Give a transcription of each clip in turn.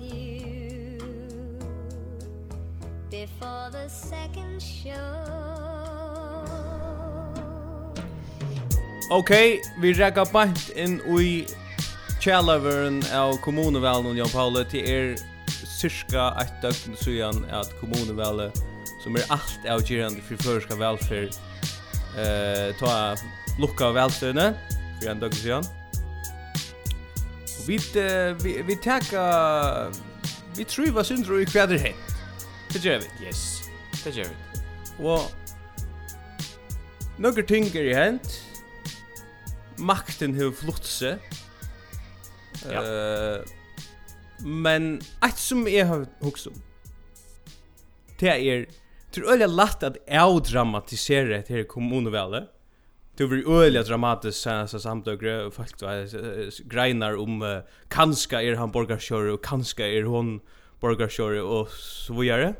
with you before the second show. Okay, vi rekka bant inn i Kjallaveren av kommunevalen og Jan Paule. Til er cirka eit døgn sujan at kommunevalen som er alt avgjørende for føreska velferd eh, ta lukka velstøyne for en døgn sujan Vi vi vi tacka vi tror vad syndro i kväder hett. Det gör vi. Yes. Det gör vi. Och några ting är ju hänt. Makten har flutt sig. Ja. Uh, men ett som jag har huxat om. Det är Tror öliga lätt att avdramatisera det här kommunvalet det blir var öliga dramatiskt senaste samtögre och faktiskt greinar om uh, kanska er han borgarskjör og kanska er hon borgarskjör og så vidare.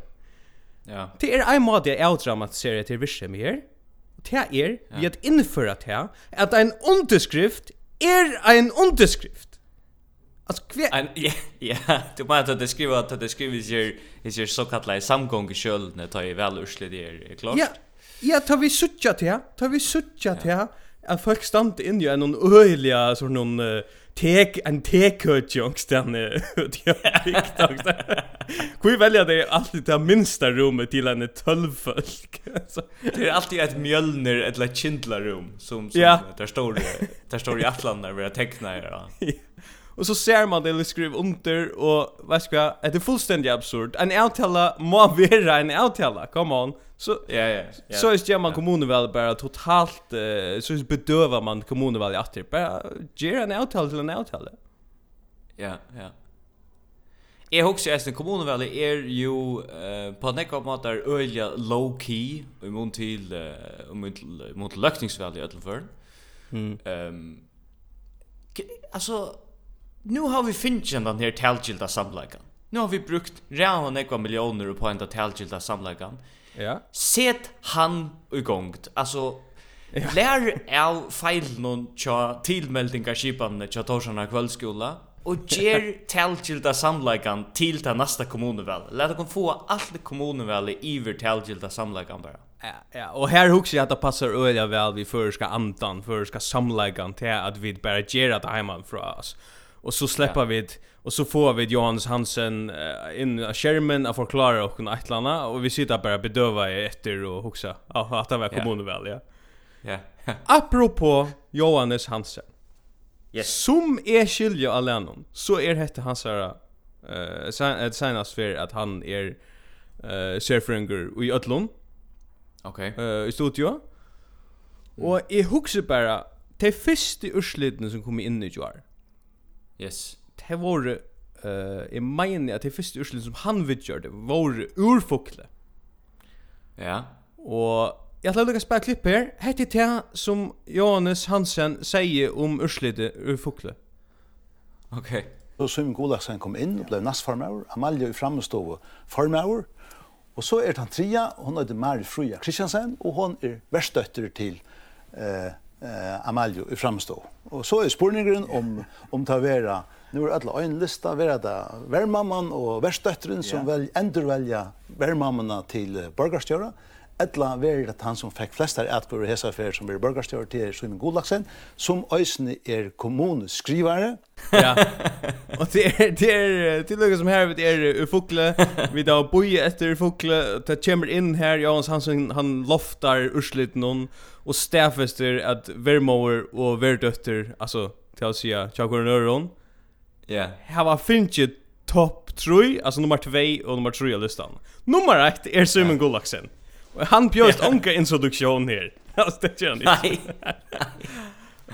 Ja. Det er en måte jeg avdramatiserer til vissa med här. Det er, vi att införa det at en underskrift er en underskrift. Alltså kvar ja ja du bara att det skriver att det skriver sig är så kallat samgång i skölden tar ju väl ursligt det är klart. Ja, Ja, tar vi suttja til, tar vi suttja til, at folk stand inn i en øyliga, sånn noen, tek, en tekhøtje ångsten til TikTok. Hvor velja det alltid det minsta rommet til en tølvfolk? det er alltid ett mjølner, eller eller kindlarum, som, som ja. der står där der står i atlander ved å tekne her. Ja. Och så ser man det skriv under och vad ska jag? Det är fullständigt absurd. En avtala må vara en avtala, Come on. Så ja ja. ja. Så är det man kommunen väl bara totalt uh, så bedövar man kommunen väl att bara ge en outtala till en outtala. Ja, ja. Jeg husker jeg kommunevalg er jo uh, på nekva måter øyla low-key i mån til, uh, mot løkningsvalg i Øtlenføren. Mm. Um, altså, nu har vi finnit den här talgilda samläggan. Nu har vi brukt rävan nekva miljoner på enda talgilda samläggan. Ja. Set han igångt. Alltså, ja. lär av fejlen tja tilmeldingar skipan tja torsarna kvällskola Og ger talgilda samläggan til den nästa kommuneval. Lät dem få allt kommuneväl i över talgilda samläggan bara. Ja, ja, Og her husker jeg at det passar öliga vel vi förska antan, förska samläggan til at vi bare ger det hemma fra oss och så släpper vi och så får vi Johannes Hansen uh, in av skärmen att förklara och kunna ettlarna och vi sitter bara bedöva i efter och huxa oh, att han var kommunen väl ja. Ja. Apropå Johannes Hansen. Yes. Som är skilja allenon så är det hans här eh sen senast för att han är eh surfringer i Ötlund. Okej. Okay. Eh i studio. Mm. Och i huxa bara de första urslidna som kom in i jar. Yes. Det var eh uh, jag menar att det första urslen som han vidgjorde var urfukle. Ja. Och Jag tar lukka spela klipp her. Hette det som Johannes Hansen sier om urslite urfukle. Okej. Ok. Så Simon Golaksen kom inn og ble nassformauer. Amalie i fremmestove formaur. Og så er det han tria, hun heter Mari Fruja Kristiansen, og hun er verstøtter til eh, eh Amalio i framstå. Och så är spurningen om om ta vera nu är alla en lista vera där värmamman och värstdöttren som yeah. väl ändå välja värmammorna till borgarstjöra. Etla verir at han som fekk flestar atgård og hesafer som er borgarstjør til Simon Golaksen, som òsne er kommuneskrivare. Ja, og det er, det er, det er som her, det er ufokle, vi da boi etter ufokle, det kommer inn her, Johans Hansen, han loftar urslit noen, og stafester at vermoer og verdøtter, altså, til å sija, tjakur nøron, ja, her var finnje topp 3, altså nummer 2 og nummer 3 av listan. Nummer 1 er Simon Gullaksen. Ja. Och han bjöst onka introduktion här. Alltså det gör ni. Nej.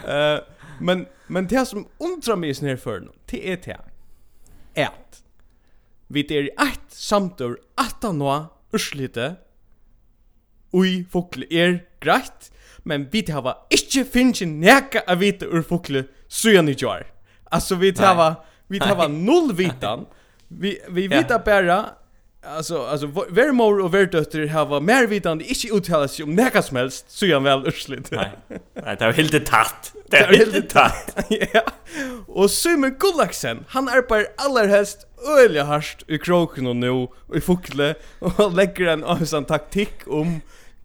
Eh men men det som undrar mig snär för nu. Det är det. att Vi det är ett samtur att nå urslite. Oj, fokl är grejt, men vi det har inte finns näka av vita ur fokl så i jar. gör. Alltså vi det har vi det har noll vitan. Vi vi vet bara Alltså alltså Vermor och Verdötter har var mer vitande inte uttalat sig om näka smälst så jag väl urslit. Nej. Nej, det var helt tatt. Det var helt tatt. ja. Och Simon Gullaksen, han arbetar allerhelst öliga harst i kroken och nu i fukle och lägger en avsan taktik om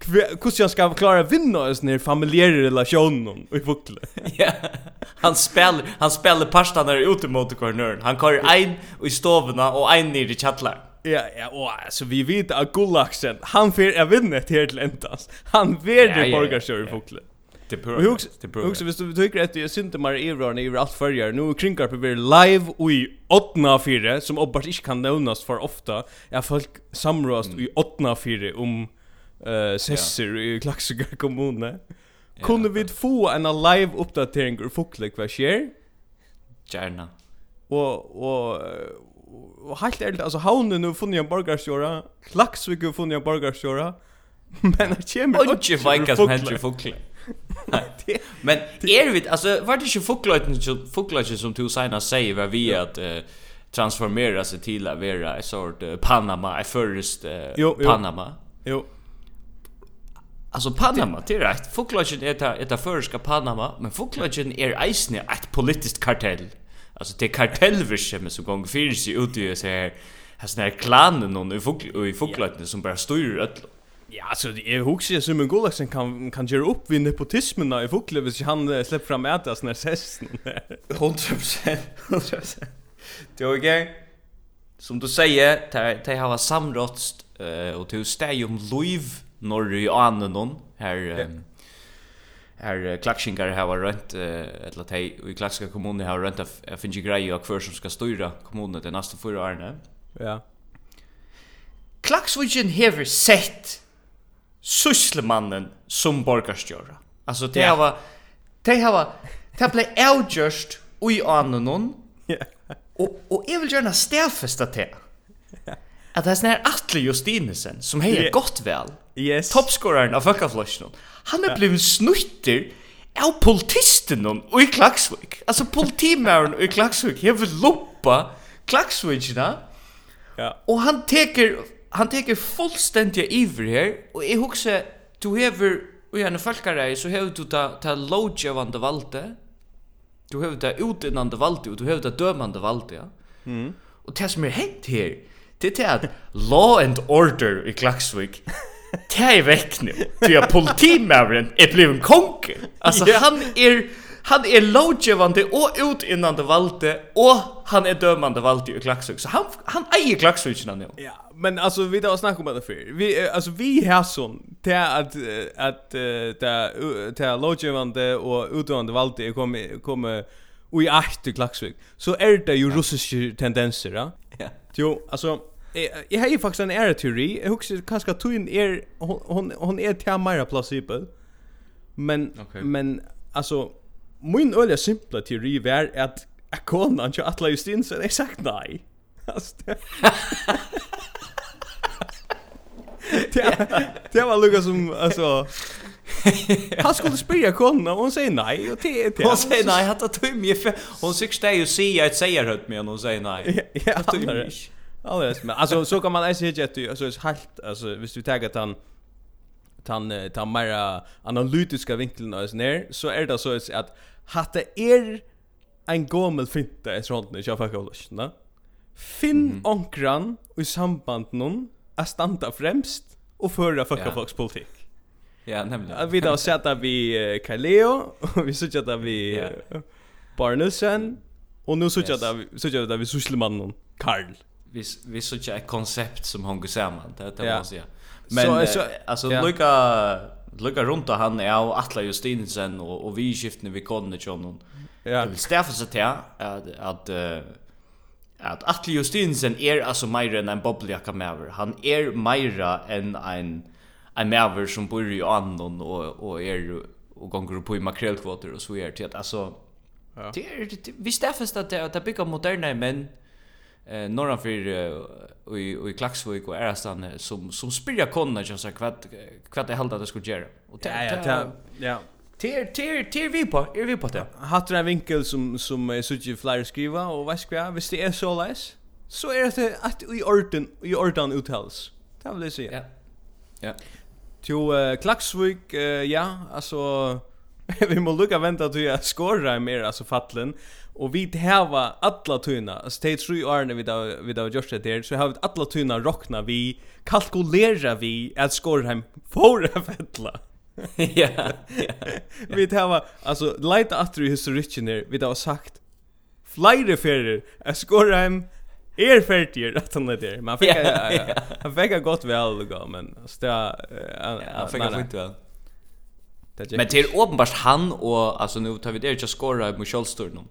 hur jag ska klara vinna oss ner familjära relationen i fukle. Ja. Han spelar han spelar pasta när ute mot kornören. Han kör en i stovna och en ner i chatlar. Ja, ja, och alltså vi vet att Gullaksen, han fer jag vinna her til endans. Han verder ja, borgarstjør i fokle. Det prøver. Og hugsa, hvis du tycker att jag synte meg i Iran i alt førjar, nu kringar på vi live og i 8-4, som obbart inte kan nämnas for ofta, er folk samråst i 8-4 om uh, sesser i Klaksugare kommune. Kunde vi få en live uppdatering ur fokle hva skjer? Gjerna. Og, og, och helt ärligt alltså havnen nu funnit en borgarstjora, Klaxvik har funnit en borgarstjora. Men det kommer och inte vikar som händer fåglar. Men är vi alltså var det inte fåglar fåglar som du senast säger var vi att transformera sig till att vara en sort uh, Panama, en förrest uh, jo, jo. Panama. Jo. Alltså Panama, det är rätt. Folklagen är det förska Panama, men folklagen är eisne ett politiskt kartell. Alltså det är kartellvirke som gånger för sig ut i så här här såna här klanen och i fugl i fuglatne som bara styr öll. Ja, alltså jag huxar ju som en gulaxen kan kan göra upp vid nepotismen i fuglar hvis han släpper fram att det såna sessen. 100%. 100%. Det är okej. Som du säger, det det har samrått eh och till stäj om Louis norr i Annenon här här klaxingar har var runt eller lat i klaxiska kommunen har rent att finns ju grejer och för som ska styra kommunen det nästa fyra åren. Ja. Klaxvigen hever sett syslemannen som borgarstjóra. Alltså det ja. var det var det blev outjust oj annon. Ja. Och och jag vill gärna stäfesta det. Att det är sån Atle Justinesen som hejer yeah. gott väl Yes. Toppskoraren av Fökaflöschen. Han er blivit snutter av politisten och i Klaxvik. Alltså politimären i Klaxvik. Jag vill loppa Klaxvikna. Ja. Och han teker han teker fullstendig iver här och jag husker, du hever och gärna folkare så hever du ta ta lodgevande valde. Du hever ta utinnande valde och du hever ta dömande valde, ja. Mm. Och det som är hett här, det är att law and order i Klaxvik Det är väck nu. Ty jag politimavren är blev en konk. Alltså yeah. han är han är lovgivande och utinnande valde och han är dömande valde i Klaxvik. Så han han äger Klaxvik nu. Ja, men alltså vi då snackar om det för. Vi alltså vi har sån till att att där där lovgivande och utdömande valde kommer kommer och i akt i Klaxvik. Så är det ju russiska tendenser, ja. Ja. Jo, alltså Jag har ju faktiskt en era teori. Jag husker kanske att hon är hon hon är till mera plausibel. Men okay. men alltså min öliga simpla teori var att Akonan till Atla Justinsen är sagt nej. Alltså Det var lukka som alltså Han skulle spyrja konna och hon säger nej och det är det. Hon säger nej, att det är mycket. Hon tycks det ju säga ett säger högt med hon säger nej. Ja, ja är mycket. Alltså men alltså så kan man ju hitta att alltså är helt alltså visst du taggar han tan tar mer analytiska vinkeln alltså ner så är det så att hatte er en gammal finta i sånt när jag fick kollast, va? Finn onkran i samband någon att standa främst och föra fucka folks politik. Ja, nämligen. Vi då sett att vi Kaleo och vi såg att vi Barnelsen och nu såg att vi såg att vi Sysselmannen Karl vi vi så ett koncept som hon går samman det det måste jag men så, så, alltså ja. lucka lucka runt och han är och Atla Justinsen och och vi skiftne vi kunde ju Ja. Det stäffa sig till att att att Atli Justinsen är alltså mer än en bobbljacka mäver. Han är mer än en en mäver som bor i Andon och och är och gånger på i makrelkvoter och så är det alltså Ja. Det är vi stäffas att det att bygga moderna män eh norra för uh, i i Klaxvik och Ärastan som som spyrja konna just så kvad kvad det hållta att det skulle göra. Och ja ja ja. Ter ter ter vi på, är vi på det. Hatar en vinkel som som är så ju flyer skriva och vad ska jag, visst det är så läs. Så är det att i orden i orden uttals. Det vill jag säga. Ja. Ja. Till uh, Klaxvik uh, ja, alltså vi måste lucka vänta till jag skorar mer alltså fallen. Och vi hava alla tuna alltså det tror jag när vi då vi då just det där så har vi alla tuna rockna vi kalkulera vi att for får fettla. Ja. Vi hava alltså lite efter historiken där vi då sagt flere ferier att Skorheim Er färdig att han där. Man fick han fick gott väl gå men så han fick inte väl. Men det är uppenbart han och alltså nu tar vi det ju skora mot Scholstorn.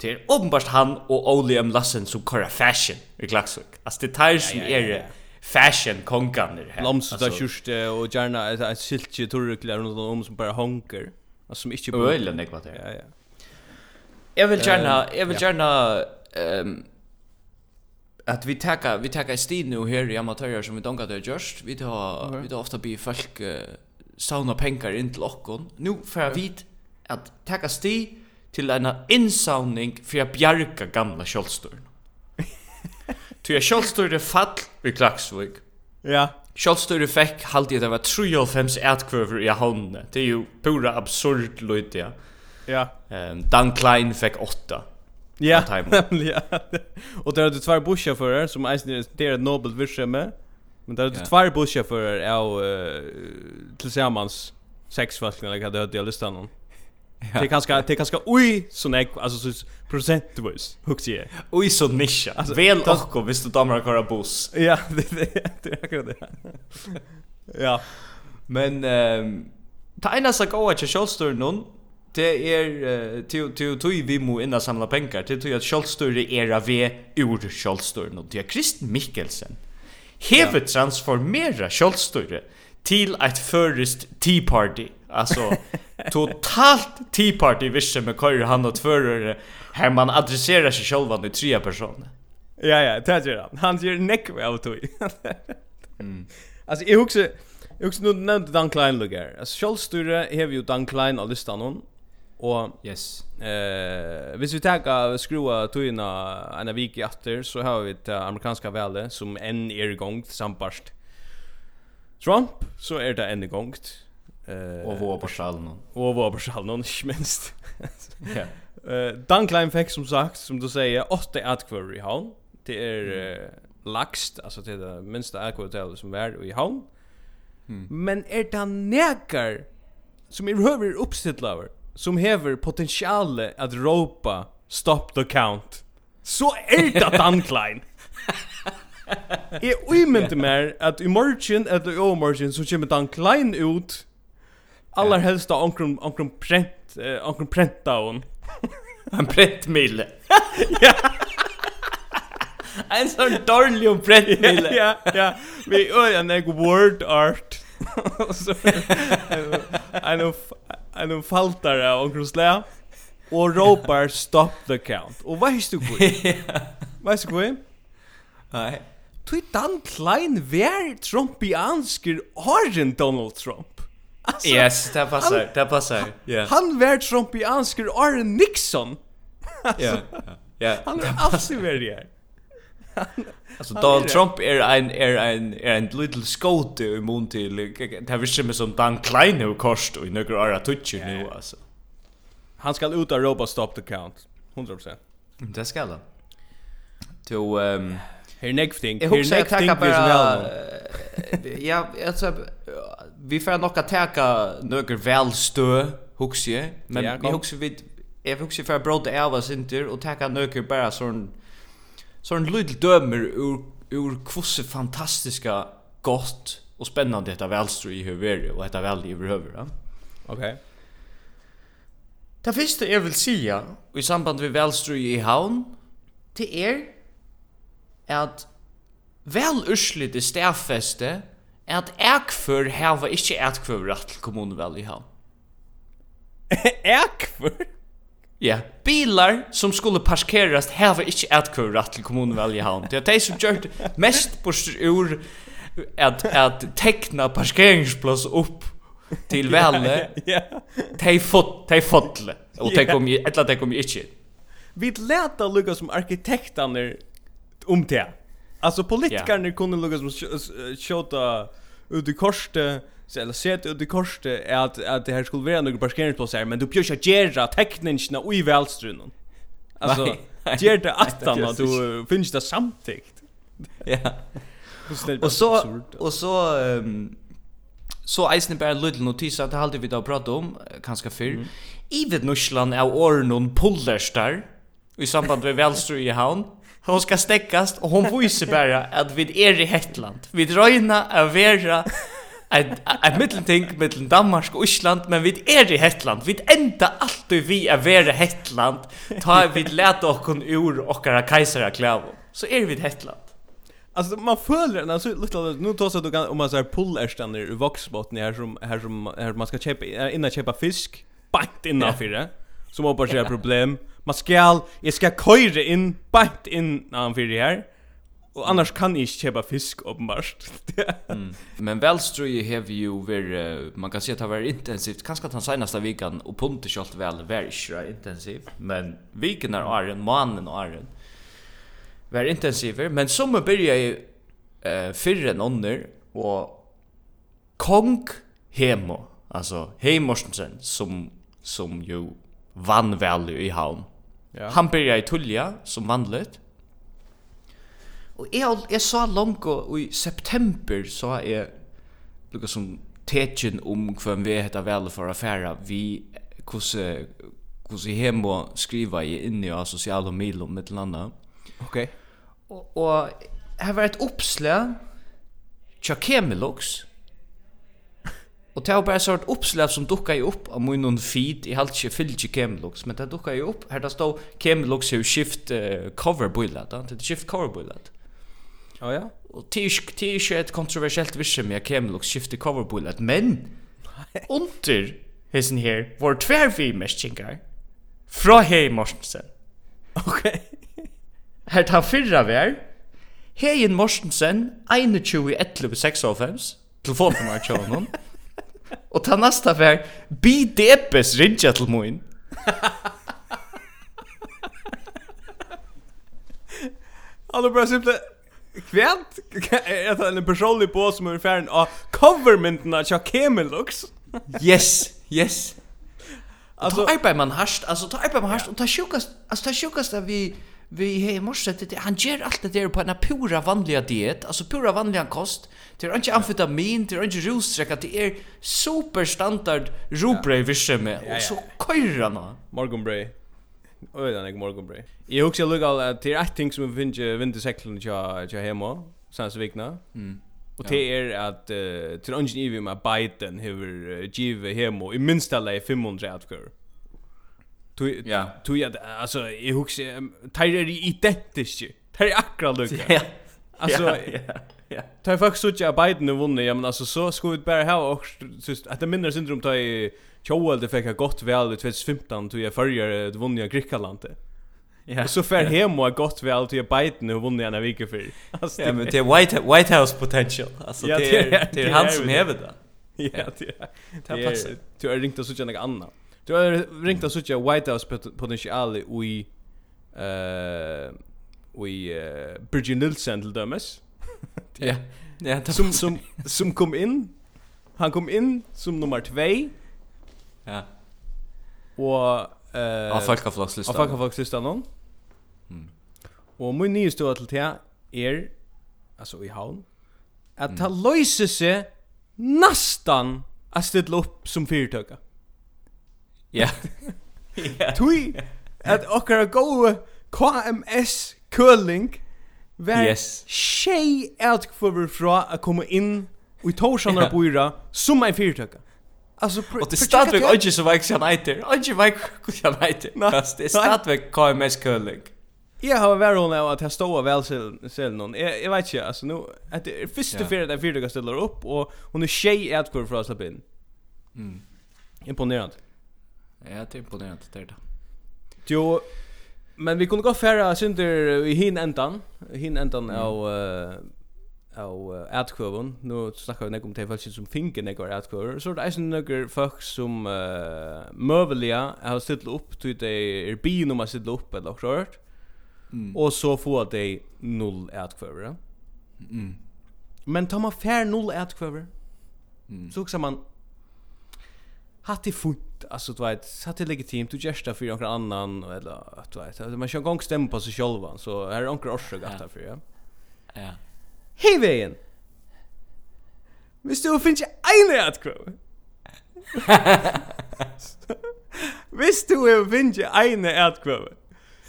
Det är uppenbart han och Ole M. Lassen som kör fashion i Klaxvik. Alltså det tar som är fashion konkaner här. Blomster kjørste just gjerne et, et siltje turklar rundt om som bara honker. Altså, som ikke bor. Ölen det. Ja ja. Jag vill gärna jag vill gärna ehm att vi tackar vi tackar Stin nu här i amatörer som vi donkar det just. Vi tar vi tar ofta bi folk sauna pengar in till okkon. Nu för vi att tacka Stin till en insounding för att bjarga gamla kjolstorn. Ty är kjolstor det fall i Klaxvik. Ja. Kjolstor det fick halt det var 35 ärtkvöver i handen. Det är ju pura absurd lite ja. Ja. Ehm Dan Klein fick 8. Ja, Ja. Og der er du två busschaufförer som eisen det är nobel vischeme. Men där hade du två busschaufförer av tillsammans sex folk när jag hade hört det listan. Det kanske det kanske oj så nej alltså så procentvis hooks ju. Oj så nischa. Alltså väl och och visst du damer köra buss. Ja, det det är akkurat det. Ja. Men ehm ta ena så gå att Scholster någon det är till till till vi må inna samla pengar till till att Scholster är av ur och någon till Kristen Mikkelsen. Hevet transformera Scholster till ett förrest Tea Party. Alltså totalt tea party visse med kör han och tvörare här man adresserar sig själv nu tre personer. Ja ja, det gör han. Han gör neck väl då. Mm. Alltså jag också jag också nu nämnde Dan Klein lugar. Alltså självstyre har vi ju Dan Klein och listan hon. Och yes. Eh, hvis vi tar skrua tøyna en vik i atter så har vi det amerikanska väle som en är igång sambarst. Trump så är det en gångt Eh och vår på skallen. Och vår på Schalnon minst. Ja. Eh Dan Klein fick som sagt som du säger åtta atkvar i havn. Det är mm. laxt alltså det är det minsta atkvar som är i havn. Mm. Men är det nekar som är över uppställare som häver potentiale att ropa stop the count. Så är det Dan Klein. Jeg umynte mer at i morgen eller i morgen så kommer Dan Klein ut Allar helst av onkrum onkrum prent eh, onkrum prenta hon. En prentmille. ja. En sån dårlig om prentmille. ja, ja. Vi öar en word art. Så en av en av av onkrum slä. Och ropar stop the count. Och vad hysst du går? Vad ska vi? Nej. Tui dan klein vær Trumpiansker har Donald Trump. Alltså, yes, det passar, han, det passar. Yeah. Han var Trumpiansker Arne Nixon. Ja. Ja. Han är alltid värre här. Alltså Donald Trump är en är en är en little scout i mun till det här visst som Dan Klein och kost och några andra touch nu alltså. Han ska ut av ropa stop the count 100%. Det ska han. To ehm Her next thing. Her next thing is now. Ja, alltså vi får nog att täcka några välstö huxje men ja, vi huxar vid jag huxar för broad elvas inte och täcka några bara sån sån litet dömer ur ur kvosse fantastiska gott och spännande detta välstö i hur och detta väl i över ja. Okej. Det första jag vill säga i samband med velstrøy i havn, det er at vel urslit i stedfeste at ekfør hava ikkje ekfør rett til kommunevel i havn. ekfør? Ja, bilar som skulle parkerast hava ikkje ekfør rett til kommunevel i havn. Det er de som gjør mest bortstur ur at, at tekna parkeringsplass opp til velle. ja. De fot, de fotle. Og de kom i, etla de kom i ikkje. Vi leta lukka som arkitektaner om det. Alltså politikerna kunde lugga som skjuta ut i korset så eller sett ut i korset är att att det här skulle vara några parkeringsplatser men du pjörs att göra tekniskt och i välstrun. Alltså gör det att att du finns det samtidigt. Ja. Och så och så ehm så eisen bara lite notis att det alltid vi då prata om kanske för mm. i vid Norsland är ornon pullerstar i samband med välstrun i havn hon ska stäckas och hon visar bara att vi är i Hetland. Vi dröjna är vera ett ett mittelting mellan Danmark och Island men vi är i Hetland. Vi ända alltid vi är vera Hetland. Ta vi lät och kon ur och våra kejsare klävo. Så är vi i Hetland. Alltså man följer den alltså lite nu tar så att om man så här pull i Voxbotten här som här som här man ska köpa innan köpa fisk. Bakt innanför det. Som hoppas jag problem. Yeah man skal, jeg skal køyre inn, bænt inn av han fyrir her, og annars kan jeg ikke kjøpe fisk, åpenbart. mm. Men velstrøy har vi jo vært, man kan si at det var intensivt, kanskje at den seneste vikan, og punter kjølt vel, vært ikke intensiv men viken er åren, mannen er åren, vært intensiver, men som byrja i eh, fyrre enn under, og kong hemo, altså heimorsensen, som, som jo vann väl i havn, Ja. Han började i tulja som vanligt. Och jag jag sa långt och i september så är lukka som techen om hvem vi heter vel for affæra vi kusse kusse hem og skriva i inni av sosiale medier med landa. Okay. Og og her var et oppslag Chakemilux Og det var bare sånn oppslag som dukka jo opp av min noen feed, jeg halte ikke fyllt ikke Kemilux, men det dukka jo opp, her det stod Kemilux er jo skift uh, coverboilet, det er skift coverboilet. Ja, ja. Og det er ikke et kontroversielt visum jeg Kemilux skifter coverboilet, men under hessen her var tver vi tverrfimestkingar fra Hei Morsensen. Ok. her tar fyrra vi er, Hei Morsensen, 21.11.96, telefonnummer til honom, Og ta næsta fär bi depes rinja til moin. Alla bara simpelt Kvärt är det en personlig på som är färden av covermenten av Chakemelux. Yes, yes. Alltså ta arbetar man harst, alltså ta arbetar man harst och ta sjukast, alltså ta sjukast att vi vi har i morse, han gjør alt det der på en pura vanliga diet, altså pura vanliga kost, det er ikke amfetamin, det er ikke rostrekk, det er superstandard robrei visse med, og så køyrer han. Morgonbrei. Oj, den är morgonbrei. Jeg Jag jeg lukket att det är ett ting som vi finner vintersekkelen til hjemme, sanns vikna. Mm. Det är att uh, till ungen i vi med Biden hever uh, givet hemma i minsta läge 500 avkører. Du ja, du ja, alltså jag huxar Tyler är identisk. Tyler är akkurat lika. Ja. Alltså Ja. Ta faktiskt så att Biden har vunnit, ja men altså så ska vi bara ha och at det minner syndrom ta i Joel det fick gott vel i 2015 då jag följer det vunnit i Grekland. Ja. Og så för hem og gott vel till Biden och vunnit en vecka för. Alltså ja, men det White White House potential. Alltså det är det är han som häver det. Ja, det. er. Det passar. Du har ringt og ut en annan. Du har ringt att söka White House potential i eh i uh, Bridget Nielsen till dömes. Ja. Ja, som som som kom in. Han kom in som nummer 2. Ja. Och eh uh, av folkaflakslistan. Av folkaflakslistan någon. Mm. Och min nyaste till det er, alltså i havn att ta mm. löjse sig nästan att ställa upp som fyrtöka. Ja. Tui at okkara góðu KMS curling var yes. tjej utkvöver fra a komma in i torsanar och Boira som en fyrtöka. Alltså Och det stadväg inte så väg som heter. Inte väg som heter. Fast det är stadväg KMS curling. Jag har varit hon att jag stod väl till någon. Jag, jag vet inte, alltså nu att det är första yeah. fyra där fyrtöka ställer upp och hon är tjej utkvöver fra att släppa in. Mm. Imponerande. Ja, det är imponerande det där. Jo, men vi kunde gå färra synder i hin ändan, hin ändan mm. av uh, av uh, ätkövon. Nu snackar vi om det folk som finken när går ätkövor. Så det är sån några folk som uh, mövliga har ställt upp till det är bin om att ställa upp eller något sånt. Mm. Och så får de noll ätkövor. Mm. Men tar man fär noll ätkövor mm. så också man hatt i fot alltså du vet hatt det legitimt du gesta för någon annan eller du vet man kör gång stämma på sig själva så här är onkel orsak att därför ja. Ja. Hej vägen Visst du finns ju en rätt kvar Visst du finns ju en rätt kvar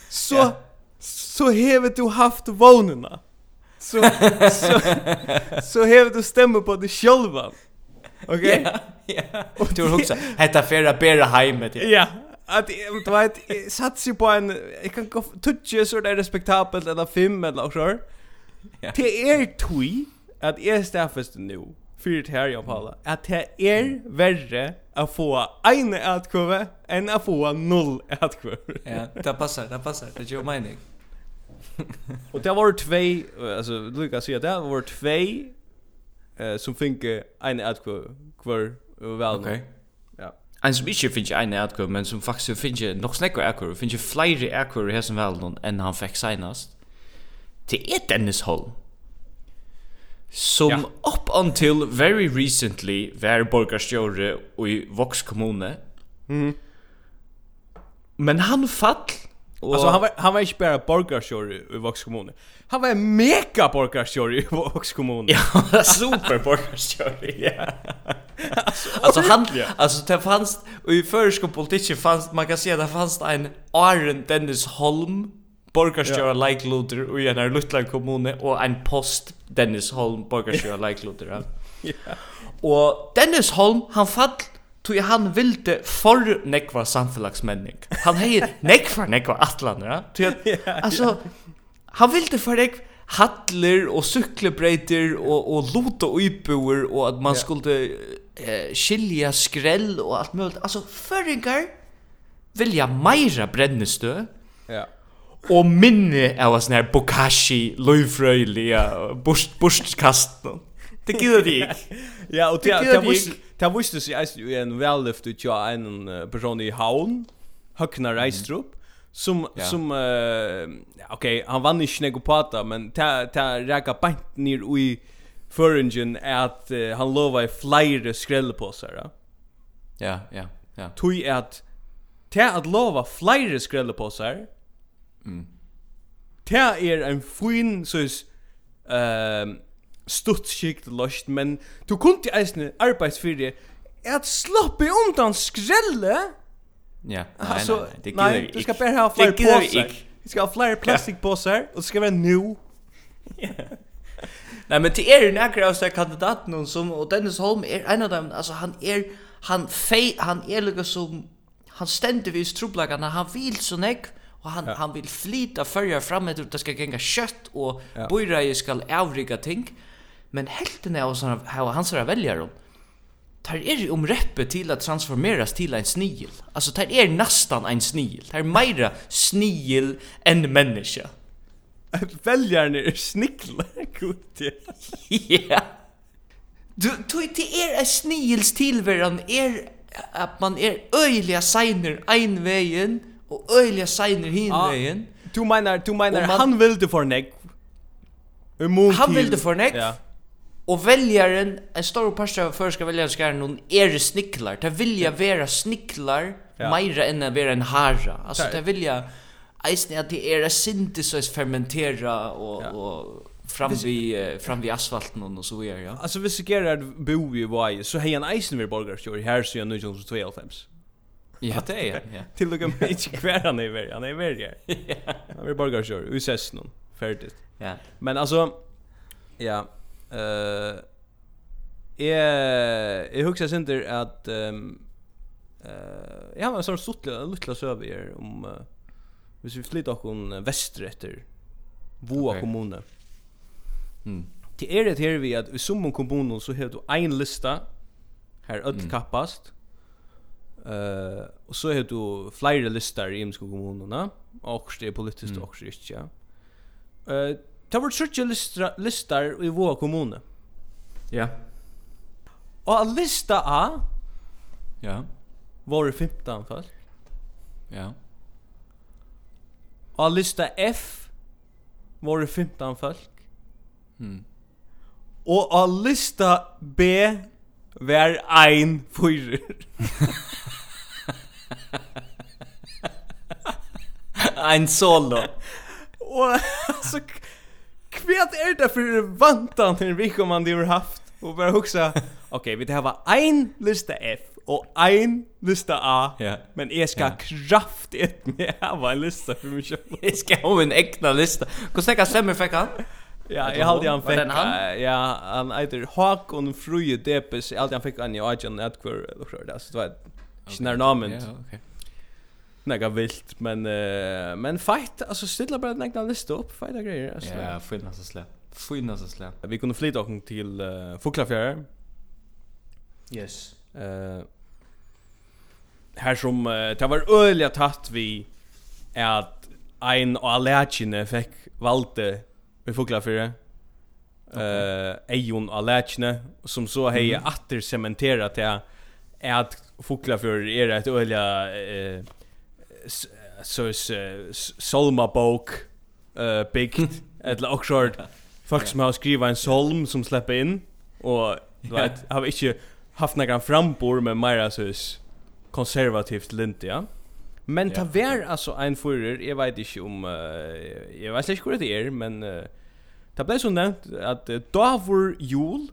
så ja. så hevet du haft vånerna så så så hevet du stämma på dig själva Okej. Ja. Och du också. Hetta färra bära hemmet. Ja. Att du vet sats ju på en jag kan gå tutje så där respektabelt eller fem eller så. Ja. Det är tui att är staffast nu. Fyrt det här jag Paula, Att det är värre att få en atkurve än att få noll atkurve. Ja, det passar, det passar. Det gör mening. Och det var två, alltså Lucas säger det var två eh som finke en ad kvar väl. Okej. Ja. En som inte finke en ad men som faktiskt finke nog snackar ad finke flyger ad kvar här som väl någon än han fick senast. Det är Dennis Holm. Som ja. up until very recently var borgarstjóri i Vox kommune. Mhm. Mm men han fall Och alltså han var han var inte bara borgarsjör i Vox kommun. Han var en mega borgarsjör i Vox kommun. Ja, super borgarsjör. Ja. alltså han alltså det fanns i förska politiken fanns man kan säga det fanns en Aron Dennis Holm borgarsjör ja. like Luther i en här lilla kommun och en post Dennis Holm borgarsjör like looter. Ja. Och Dennis Holm han fall tog han vilde for nekva samfelagsmenning. Han hei nekva nekva atlander, ja? Tog han, altså, han vilde for nekva hattler og cykelbreiter og, og lot og ypuer og at man skulle eh, skilja skrell og alt mulig. Altså, føringar vilja meira brennestø ja. og minne av sånn her bokashi, løyfrøyliga, borst. Det gidder de ikke. ja, og det, det, det, det, Det visste sig att ju en vällyft ut jag en person i Havn, Högna Reistrup, som ja. som uh, okej, okay, han vann inte negopata, men ta ta räka bant ner i Föringen att uh, han lovar i flera skrällpåsar. Ja, ja, ja. ja. Tui att ta att lova flera skrällpåsar. Mm. Ta är en fin sås ehm stuttskikt løst, men du kunde eisne arbeidsfyrje at sloppe undan skrelle. Ja, nei, nei, nei, det gillar vi ikke. Nei, du skal bare ha flere påsar. Du skal ha flere plastikpåsar, og det skal være nu. Nei, men til er en akkurat av seg kandidaten som, og Dennis Holm er en av dem, altså han er, han fei, han er lukka som, han stender vis troblagana, han vil så nek, og han, ja. han vil flyta fyrja fram etter, det skal genga kjøtt, og ja. bøyreie skal avrika ting, men helten av oss har hans här väljare tar er om reppe till att transformeras till en snigel. Alltså tar er nästan en snigel. Tar mer snigel än människa. Väljarna är snickla, god Ja. Du, du, det är en snigels tillvärlden är att man är öjliga seiner en vägen och öjliga seiner hin vägen. Ah, du menar, du menar, man, han vill du för näck. Han vill du för nek. Ja. Og väljaren, en stor part av förska väljaren ska någon är snicklar. Det vilja vara snicklar ja. mer än att vara en hara. Alltså det vilja eisen att det är syntesis fermentera och ja. och fram vi uh, fram vi asfalten och så vidare ja. Alltså vi ser att bo ju var så hej en eisen vi borgar här så jag nu som 12 Ja, det är ja. Till och med inte kvar han är väl. Han är väl. Ja. Vi borgar sure. Vi ses någon. Färdigt. Ja. Men alltså ja, Eh Eh, jag huxar synter att ehm eh jag har en sån sottla lilla server om uh, hvis vi flyttar kon väster efter Voa okay. kommune. Mm. Det är det här vi att i summan kommunen så har du en lista här öll mm. kappast. Eh uh, och så har du flera listor i Imsko kommunerna och det är politiskt mm. och ja. Eh Det var trutje listar i vår kommune. Ja. Og a lista A Ja. Var 15 folk. Ja. Og a lista F var 15 folk. Mm. Og a lista B var ein fyrir. ein solo. Og så Kvet är det för vantan till vi man det har haft och bara huxa. Okej, vi det här var en lista F och en lista A. Ja. Yeah. Men jag ska yeah. kraft ett med ha en lista för mig själv. jeg ska ha en egna lista. Hur ska stemmer fikk han? Ja, jag hade han fick. Han? Ja, han heter Håkon Fruje Depes. Jag hade han fick han i Ajan Edgar eller så där. Så det var. Snar namnet. Ja, okej nega vilt men uh, men fight alltså stilla bara nägna lista upp fighta grejer alltså. Ja, fina så slä. Fina så slä. Vi kunde flytta och till uh, Fuklafjärr. Yes. Eh uh, här som uh, det var öliga tatt vi är att ein och allergene fick valde vi Fuklafjärr. Eh eion uh, allergene som så hej mm. atter cementerat det är att Fuklafjärr är ett öliga eh så solma bok eh big eller och short folk som har skrivit en solm som släpper in och du vet har inte haft några frambor med Myra så konservativt lint ja. Men ta vär alltså en förr jag vet inte om jag vet inte hur det är men ta blev så nämnt att Davor Jul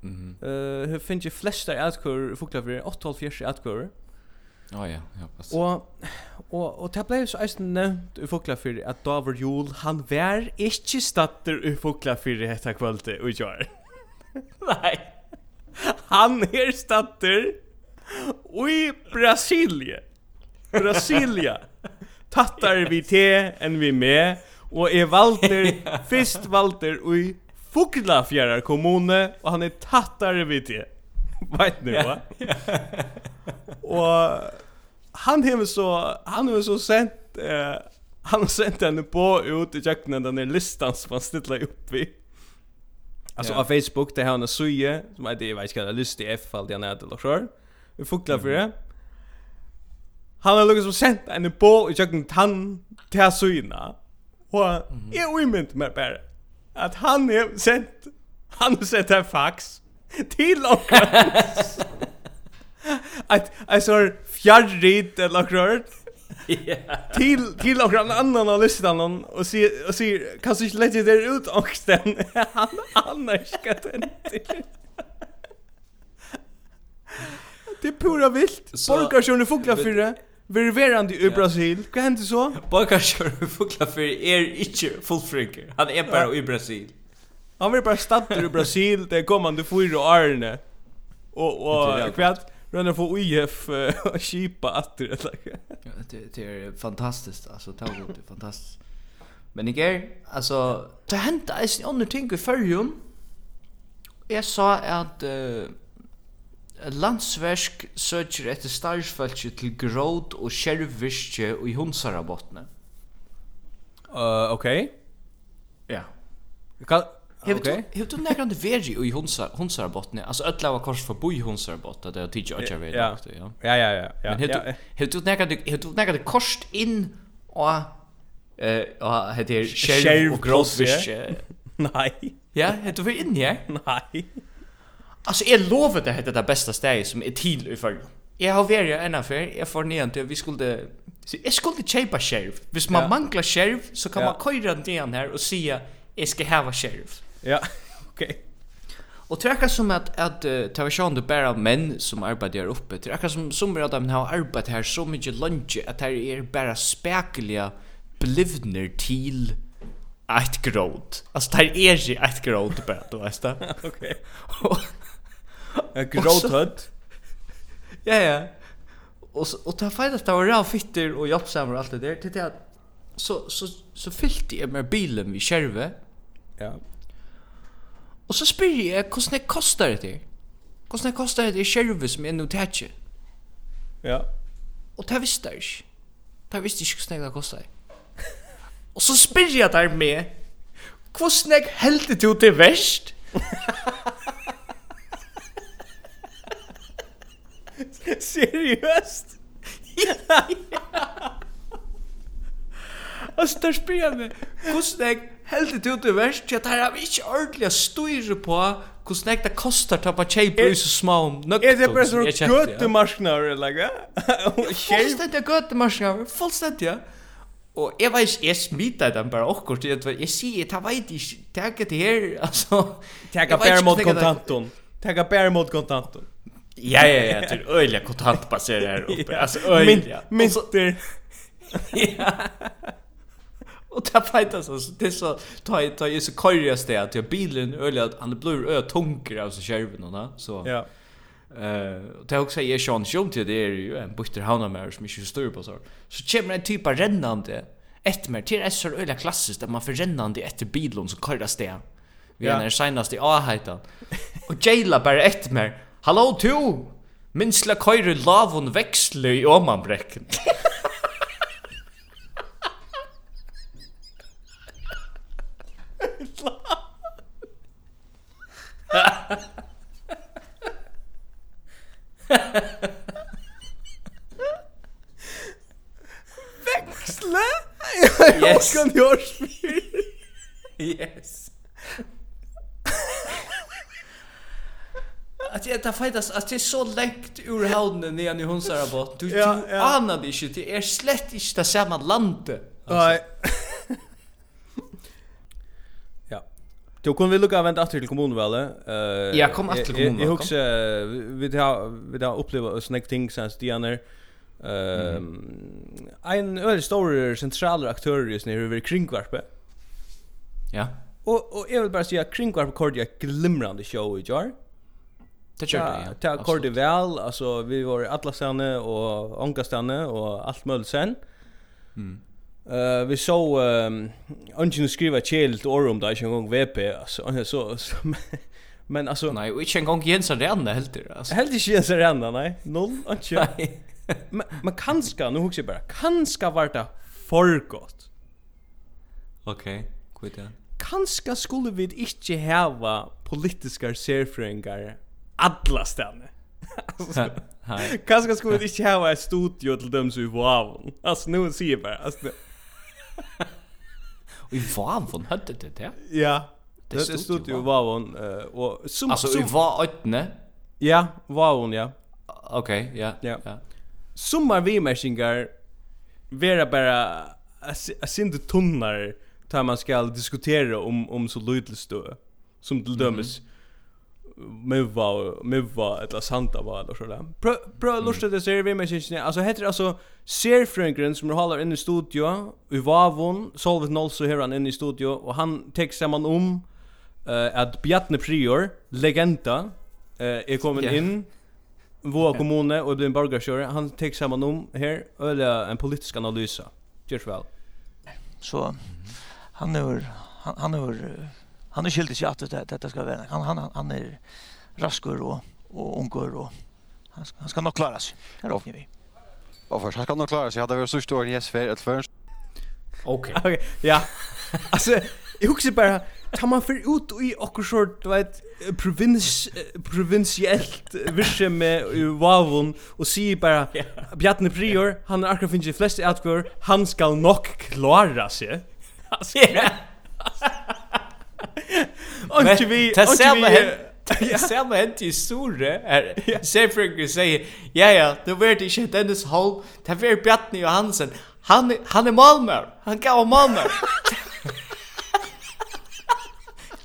Mhm. Eh, finns ju flesta atkur fuklar för 8.5 atkur. Ja, ja, ja, pass. Og, og, og det ble så eisen nevnt i Fuglafyrir at Davor Jol, han vær ikke statter i Fuglafyrir hetta kvöldi og gjør. Nei, han er statter i Brasilie. Brasilia. Tattar vi te enn vi med, og er valter, fyrst valter i Fuglafjærar kommune, og han er tattar vi te. Veit nu, va? Og han har så han har så sent eh, han har sent henne på ut i jakten den där listan som han ställer upp vi. Alltså yeah. på Facebook det har en suje som heter jag vet inte list i F fall den är eller så. Vi fuklar för det. Han har lukket som sent en på i jakten han till sujena. Och jag omynt mig bara att han har sent han har sett en fax till och Att alltså fjärrit eller något Till till någon annan har lyssnat någon och se och se kan du inte lägga det ut ångsten. Han annars ska den till. Det är pura vilt. Borgarsjön fugla fåglar för. Ververande i Brasil. Hva hender så? Borgarsjön är fåglar för er ikkje fullfrikker. Han er bara i Brasil. Han var bara stadd i Brasil. Det kommer han till fyra årene. Och, och, och, Rönnar får IF kipa att det eller. Det det är fantastiskt alltså tog det fantastiskt. Men igår alltså det hände är en annan ting i förrjun. Jag sa att uh, landsverk søkjer etter starsfalki til gråd og skjerviske og i hundsarabotne. Uh, ok. Ja. Kan, Hevur okay. du hevur du nakran veri í hundsar hunsarbotni? Altså öll lava kors for bui hunsarbott at er teacher yeah, veri yeah. ja. Ja ja ja. ja. Men hevur du hevur du nakran hevur du nakran kost inn og eh og hetta skerv og grovfisk. Nei. Ja, hevur du inn ja? Nei. Alltså jag lovar det heter det bästa steget som er til i förr. Jag har varit en affär, jag får ner inte, vi skulle... Så jag skulle köpa skjerv. Hvis man ja. manglar skjerv, så kan ja. man köra ner här och säga jeg skal häva skjerv. Ja, okej. Och det är som att att det var sånn det bare menn som arbetar uppe. Det är som som att de har arbetat her så mycket lunch att det är bara spekliga blivner till ett gråd. Alltså det er ikke ett gråd bare, du vet det. Okej. Ett gråt hött. Ja, ja. Och och ta feil att det var rå fitter och jobbsamma og alt det där. Det at så så så fyllte jeg med bilen vi kjerve. Ja. Og så spyr jeg hvordan det koster det her. Hvordan det koster det til her som er noe tætje? Ja. Og det visste jeg ikke. Det visste jeg ikke hvordan det koster og så spyr jeg der med hvordan jeg heldt det til verst. Seriøst? ja, ja. Og så der spyr jeg meg hvordan jeg Helt det ut i värst, jag tar av inte ordentliga styrer på hur snägt det kostar att på tjej i så små om nöktor. Är det bara så göttemarsknar eller vad? Fullständiga göttemarsknar, fullständiga. Og jeg vet ikke, jeg smittet den bare akkurat, jeg, jeg sier, jeg vet ikke, takk det her, altså. Takk bare mot kontanton, takk bare mot kontanton. Ja, ja, ja, det er øyelig kontantbasert her oppe, altså øyelig. Mynter. Ja. Och det fightas alltså det så ta ta ju så korrigas det att jag bilen öliga att han blir ö tunker alltså skärven och så. Ja. Eh, det har också jag Sean om till det är ju en butter hauna mer som inte styr på så. Så kommer en typ av rennande ett mer till är så öliga klassiskt där man för rennande efter bilen så korrigas det. Vi är när senast i Ahaitan. Och Jayla bara ett mer. Hallå to. Minsla køyre lavun veksle i omanbrekken. Växla? Yes. Jag kan göra Yes. Att jag tar fightas att det är så läckt ur havnen när ni hunsar bort. Du, ja, du ja. anar det inte. Det är slett inte det samma landet. Nej. Du kunde vi lukka vänt åter till kommunvalet. Eh Ja, kom att till kommunvalet. Jag huxar vi har vi har upplevt snack things as the other. Ehm en öl stor central aktör just nu över kringvarpe. Ja. Och och jag vill bara säga kringvarpe kordia glimrande show i jar. Det kör det. Ja, ta kordia väl, alltså vi var alla stanne och onkastanne och allt möjligt sen. Mm. Eh vi så ehm ungen skriva chill till orum där ikke en gång VP, alltså, så, så, men alltså... Nej, och inte en gång Jens Arena det alltså. Helt inte Jens Arena, nej, noll, inte. Nej. men, men kanska, nu huxar jag bara, kanske vart det för gott. Okej, kvitt ja. Kanska skulle vi inte häva politiska särföringar alla stannar. alltså, Kanske skulle vi inte ha ett studio till dem som vi får. Alltså, nu ser jag bara. Alltså, I Vavon hade det det? Ja. Det stod, stod ju Vavon och som alltså i Vaötne. Ja, Vavon ja. Okej, okay, ja. Ja. ja. Sommar vi meshingar vera bara a sindu tunnar tar man skal diskutera om om så lydligt stö som till dömes mova mova eller santa var eller sådär. Pröv pröv lusta det ser vi med syns alltså heter alltså Sir Frankren som håller inne i studio i Vavon Solvet Nolso här han inne i studio och han tek samman om eh att Bjarne Prior legenda eh är kommen in vår kommune och den borgarkör han tek samman om här eller en politisk analys. Just väl. Så han har han, han har han är skyldig sig att det detta ska vara. Han han han är raskur och och ungur och han ska, han ska nog klara sig. Här räknar vi. Varför ska han nog klara sig? Hade vi så stor i SFR ett först. Okej. Okej. Ja. alltså jag huxar bara tar man för ut i och så du vet provins provinsiellt vische med Wavon och se bara Bjarne Prior han har akkurat finnit flest utkvar han ska nog klara sig. Alltså Anki vi... och Ta samma hänt. Samma hänt i Sure. Sefringer säger, ja ja, du vet inte Dennis Holm, det var Bjartne Johansen. Han, han är Malmö. Han gav Malmö.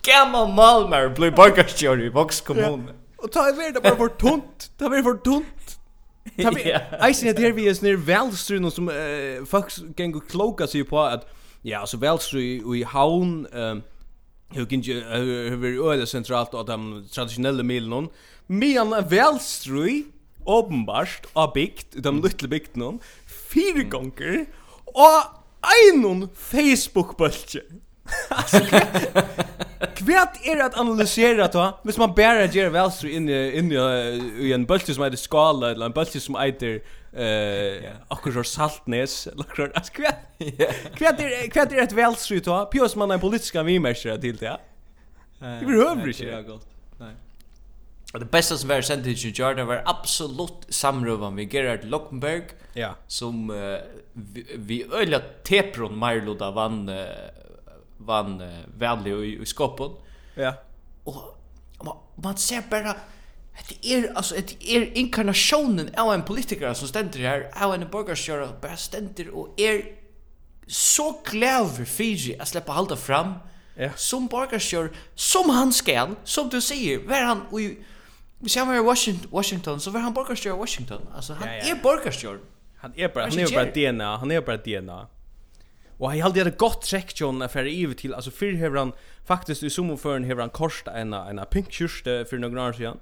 Gammal Malmö blir borgarstjör i Vox kommun. Och ta över det bara för tunt. Ta över för tunt. Ta över. Isen at her vi er snär välstrun som uh, folk kan gå kloka sig på at ja, altså välstru i haun Uh, hur kan ju hur öle centralt och de traditionella milen? Men välstrui uppenbart av bikt de little bikt någon fyra gånger och en Facebook bulge Kvært er at analysera då, hvis man bara ger velstru inn i inn i en bulti som er skala eller en bulti som eitir eh akkurat saltnes eller att kvätt kvätt är kvätt är ett välsryt va pjus man en politiska vimerskare til det det blir hövrig inte det gott. Nej Och det bästa som var sent i Jordan var absolut samrövan med Gerard Lockenberg ja. som uh, vi, vi öliga tepron Marloda vann uh, vann uh, väldigt i, i skoppen. Ja. Och man, man ser bara Det er altså det er inkarnationen av en politiker som stender her, av en borgarstjärna bare stender og er så kläver Fiji att släppa halta fram ja. som borgarstjärn som han skal, som du sier, var han i Vi ser var Washington, Washington, så var han borgarstjärn i Washington. Altså, han ja, ja. er borgarstjärn. Han er bara, han är bara DNA, han är bara DNA. Och han hade ett gott check John affär i till alltså för hur han faktiskt i sumoförn hur han korsta en en pink kyrste för några år sedan.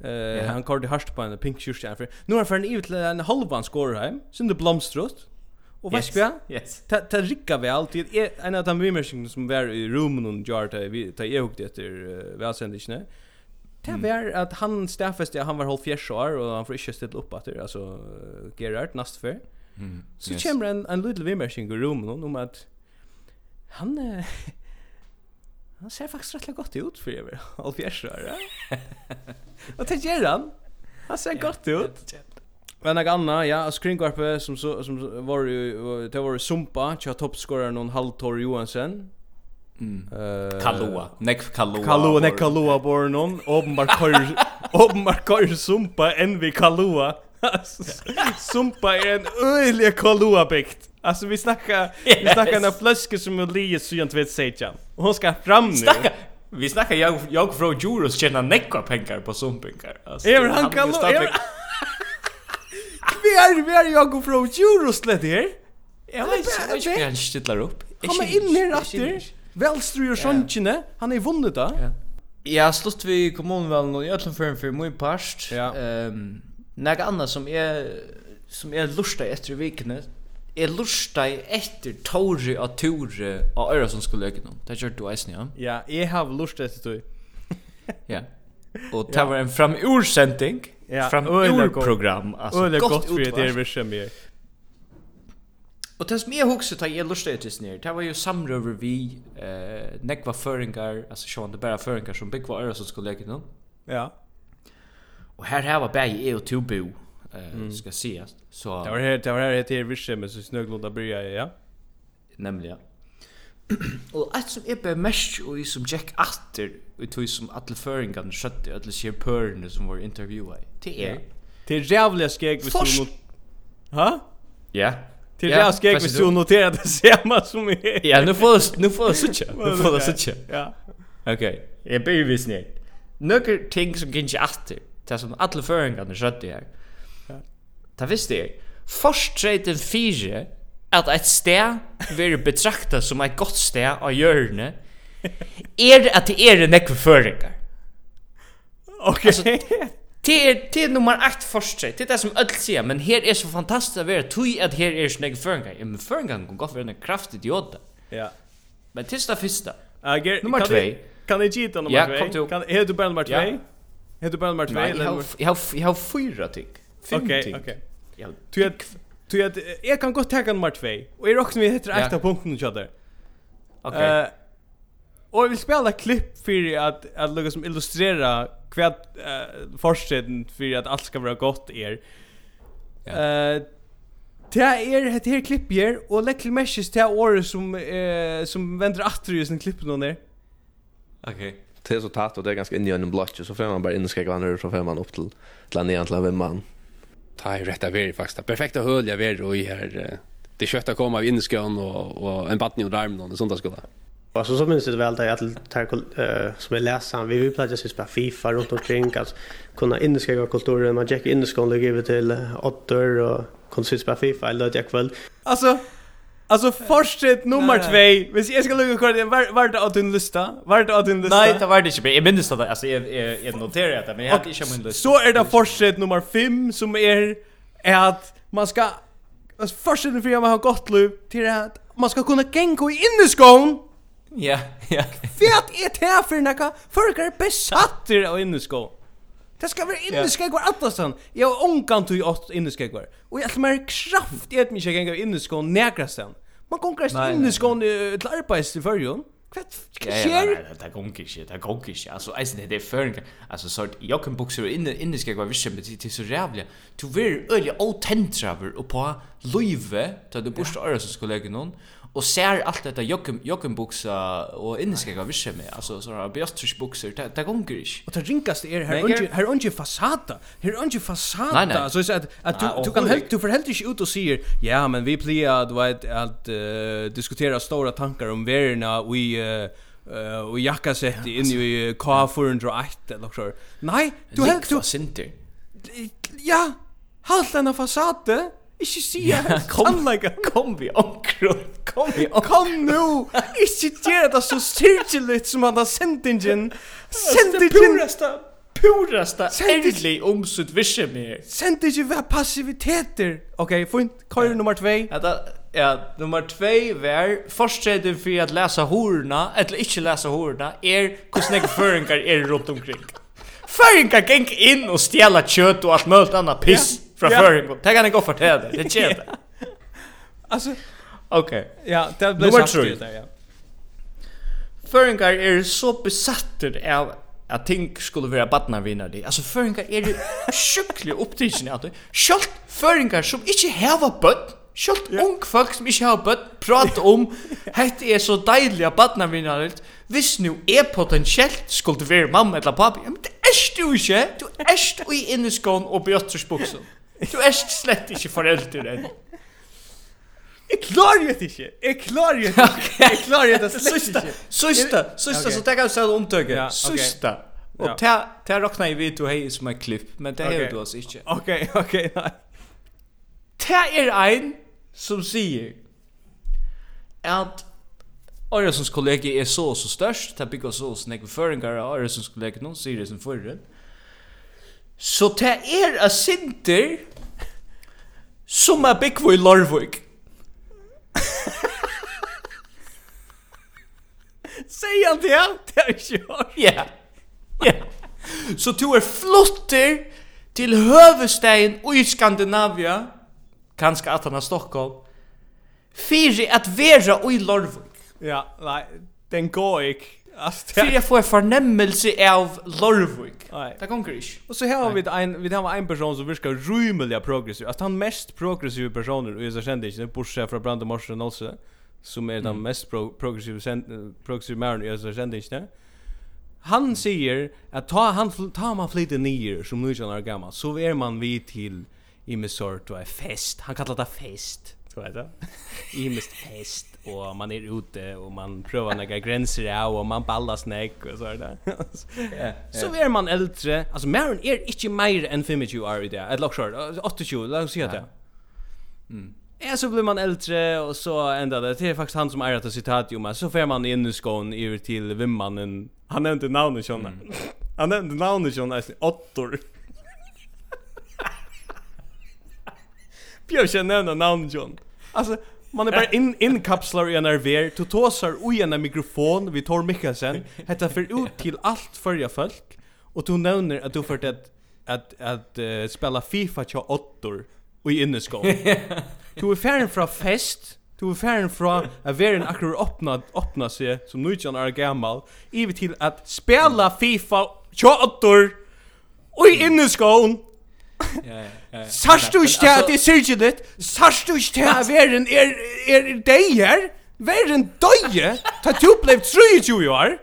Eh yeah. han körde harst på en pink shirt här för. Nu har för en ut en halvan score hem. Sen det blomstrust. Och vad ska? Yes. Ta ta ricka väl alltid är en av de vimersen som var i rummen och Jarta vi ta jag hugg efter välsändisne. Det var att han staffast han var halv fjärs år och han får inte ställa upp att det alltså Gerard nästfär. Mm. Så kommer en en liten vimersen i rummen om att han han ser faktiskt rätt gott ut för över allt fjärrar. Och det gör han. Han ser gott ut. Men jag anna, ja, screengarpe som så som var ju det var Sumpa, tja toppscorer någon Haltor Johansen. Mm. Kalua, Nek Kalua. Kalua, Nek Kalua Bornon, Obenbar Kor, Obenbar Kor Sumpa, NV Kalua. Sumpa är en öjlig Kalua-bikt. Alltså vi snackar yes. vi snackar när flaska som är lite så vet säga. Och hon ska fram nu. Snacka. Vi snackar jag jag från Juros tjänar näckar pengar på sumpingar. Alltså. Är han kan Vi är vi är jag från Juros led här. Jag vet inte han stittlar upp. Kom in här efter. Välstryr såntjene. Han är vunnit då. Ja. Ja, slutt vi kommunvalen og i öllum fyrir fyrir mui parst. Ja. Um, Nega som er som er lustar etter vikene, Jeg lustar etter Tore og Tore og Øresund skulle løke noen. Det gjør du eisen, ja? Ja, jeg har lustar etter Tore. ja. Og det var en framursending. Ja, framurprogram. Altså, Øyla godt for det er vi som gjør. Og det som jeg husker tar jeg lustar etter snir, det var jo samrøver vi eh, nekva føringar, altså sjåan det bare føringar som byggva som skulle løke noen. Ja. Og her her var bæg jeg og Tore bo eh, ska ses. Så, det var här, det var här heter Virse, med så snöglunda börjar ja? Nämligen, og alt som är på mest og i som Jack Atter og tog som alle føringene skjøtte og alle sier pørene som var intervjuade. det er det är jävla skjeg hvis du not ha? ja det är jævlig skjeg hvis du noterar det samma som är... ja, nu får du suttje nu får du suttje ja Okej. jeg blir visst nek nøkker ting som gikk ikke atter det som alle føringene skjøtte her Ta visst det. Forstreten fire at et sted vil betrakta som et godt sted av hjørne er at det er en ekve føringar. Ok. Det er, det er nummer 8 forstreit. Det er det som öll sier, men her er så fantastisk å være tui at her er sånne føringar. Ja, men føringar kan godt være en kraftig diode. Ja. Men til det første. Ager, nummer 2. Kan jeg gita nummer 2? Ja, kom till. Kan, er du bara nummer 2? Ja. Är du bara nummer 2? Nei, jeg har fyra ting. Fem okay, ting. Okay. Ja. Du at du at jag kan gott ta nummer 2 og jeg vi heter ja. eitt av punkten hjá där. Okay. Uh, och vi spelar spela klipp för att att lukka som illustrera kvad uh, forsiden för att allt ska vara gott er. Eh uh, Det er et her klipp her, og legg til mesjes til året som, eh, som vender atter i sin klipp nå ned. Ok. Det er så tatt, og det er ganske inni i en blotje, så får man bare innskrekker han her, så får man opp til, til han igjen til han vimmer ta i rätta veri faktiskt. Det perfekta höll jag veri och i här. Det köttar komma av inskön och, och en battning och armen och sånt där skulle. Och så så minns det väl där att eh som är läsaren, vi vill plats att spela FIFA runt omkring att kunna inskriva kulturen, man checkar inneskön och ge till åttor och kunna spela FIFA eller det kväll. Alltså, Alltså fortsätt nummer 2. Hvis jag ska lucka kvar var var det att din lista? Var det att din lista? Nej, det var det inte. Jag minns det alltså jag jag noterar det men jag hade inte min lista. Så är det fortsätt nummer 5 som är är att man ska alltså fortsätt det för man har gott liv till att man ska kunna gänga i inneskån. Ja, ja. Fett är det här för några? Folk är besatta av inneskån. Det ska vara inne ska gå att. Jag har onkan till åt inne ska gå. Och jag mer kraft i att mig jag går inne nägra sen. Man kommer inte inne ska till arbets i förjon. Kvätt sker. Det går inte. Det går inte. Alltså alltså det är förring. Alltså så jag kan boxa inne inne ska gå visst med till så jävla. Du vill öliga otentraver och på Luive, där du borde öra så skulle jag någon och ser allt detta jocken jocken buxa och indiska visse med alltså så har bäst buxor där där gånger ich och det rinkaste är här unge här unge fasada här unge fasada så är att att du du kan helt du förhält dig ut och säger ja men vi plejer du vet att diskutera stora tankar om värna vi Uh, och jacka sett in i K401 eller så. Nej, du helt du sinter. Ja, halt den fasaden. Ikke sier Tannleika Kom vi omkron Kom vi omkron Kom nu Ikke gjør det så styrkelig Som han har sendt ingen Sendt ingen Purasta Purasta Ærlig om sitt visse mer Sendt ingen Hva passiviteter. Ok, fint. Køyre nummer 2 Ja, Ja, nummer 2 var Forstredde for at lesa horna Eller ikke lesa horna Er hvordan jeg føringar er rundt omkring. Føringar geng inn og stjela kjøtt og alt mølt anna piss fra ja. förr. Det kan jag gå för det. Det känns. Alltså okej. Ja, det blir så det där ja. Förringar är så besatta av Jag ting skulle vara barna vinna det. Alltså förringar är ju sjukligt upptidsen att själv förringar som inte har barn Sjølt yeah. ung folk som ikke har bøtt, prata om hett er så deilig av badnavinnar Hvis nu er potensielt skulle være mamma eller pappa Men det er du ikke Du er du i inneskån og bjøttersbuksen Du er slett ikke forelder enn. Jeg klarer det ikke. Jeg klarer det ikke. Jeg klarer det slett ikke. Sista, sista, så tenker jeg selv omtøkket. Sista. Og det råkner jeg vidt du hei som en klipp, men det har du altså ikke. Ok, ok, nei. Det er ein som sier at Arjesons kollegi er så og så størst, det bygger så og så nekve føringar av Arjesons kollegi nå, sier det som forrige. Så det er a sinter som er byggvo i Larvik. Säg han det? Det har jag gjort. Ja. Ja. Så du är flotter till hövudstaden i Skandinavia, kanske att han har Stockholm, fyrir att vara i Larvik. Ja, nej, den går inte. Alltså för jag får förnemmelse av Lorvik. Det går inte. Och så har vi en vi har en person som virkar rymliga progressiv. Alltså han mest progressiva personer och jag kände inte bortsett från Brandon Morrison också som är den mest pro progressiva progressiva mannen jag kände inte. Han säger att ta han ta man flyter ner som nu är gammal så är man vi till i med sort av fest. Han kallar det fest du vet det. I mest fest och man är ute och man prövar några gränser ja och man ballar snäck och så där. Så är man äldre. Alltså Maren är inte mer än 25 år i det. Ett lock short 28 låt oss säga det. Mm. Ja, så blir man äldre och så ända det. Det är faktiskt han som är att citat ju men så får man in i skon över till vimmannen. Han nämnde namnet John. Han nämnde namnet John, alltså Ottor. Björn ska nämna namn John. Alltså man är bara in in i en RV du tosar i en mikrofon vid Tor Mikkelsen. Hetta för ut till allt förja folk och du nämner att du för att att att uh, spela FIFA tja åttor och i inneskål. Du är färden från fest. Du är färden från att vara en akkur öppna, öppna sig som nu inte är gammal. Ivet till att spela FIFA tja åttor och i inneskål. Sars du ikke til at det er syrkje ditt? Sars du ikke til at verden er, er deg her? Verden døye? Ta du blei 23 år?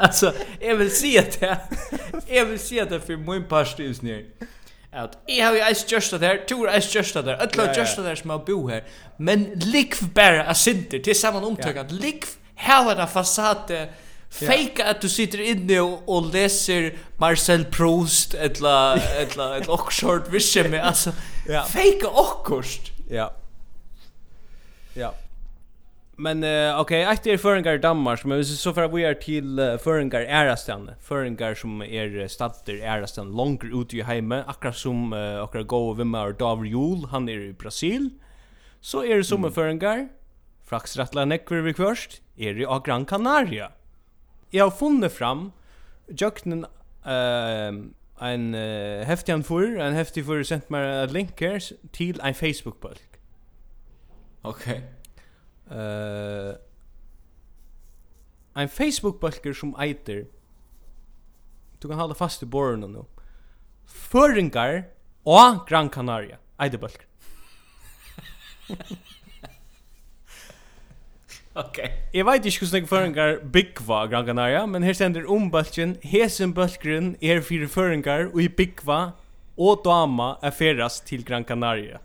Alltså, jag vill se att det jag vill se att det för min past är snär. Att jag har ju ice just där, tur ice just där. ja, ja. just där har bo här. Men likv bara a sinter till samman omtag att likv här var det fasade Fake att du sitter inne och, och läser Marcel Proust eller eller ett Oxford vision med alltså. Ja. Fake Oxford. Ja. Ja. Men uh, okej, okay, efter är föringar i Danmark, men så för vi är till uh, föringar ärastan. Föringar som är stater ärastan långt ut i hemme, akkurat som uh, akkurat gå och vimma och David Jul, han är i Brasil. Så är det som mm. föringar, fraxrattla nekver vi kvörst, är det av Gran Canaria jag har funnit fram jöknen uh, en uh, häftig han för en häftig för sent mig ett link här till en Facebook bulk. Okej. Okay. Eh uh, en Facebook bulker som eiter Du kan hålla fast i borren nu. Föringar och Gran Canaria. Eiter bulker. Okay. Jeg vet ikke hvordan jeg føringar byggva Gran Canaria, men her stender om bølgen, hesen bølgren er fire føringar, og i byggva og dama er ferast til Gran Canaria.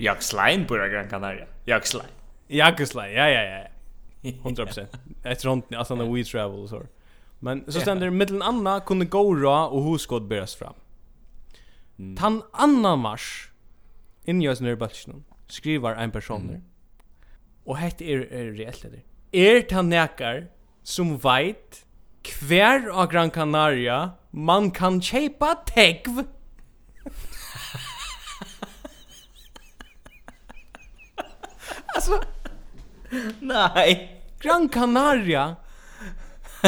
jag slein på Gran Canaria. Jag slein. Jag slein, ja, ja, ja. 100%. Etter hånden, altså når we travel og så. Men så stender middelen anna kunne gå ra og hoskod beres fram. Tan annan mars, inni oss nere bølgen, skriver en person mm. Og hette er, er reelt det. Er ta nekar som veit hver av Gran Canaria man kan kjeipa tegv? alltså, nej. Gran Canaria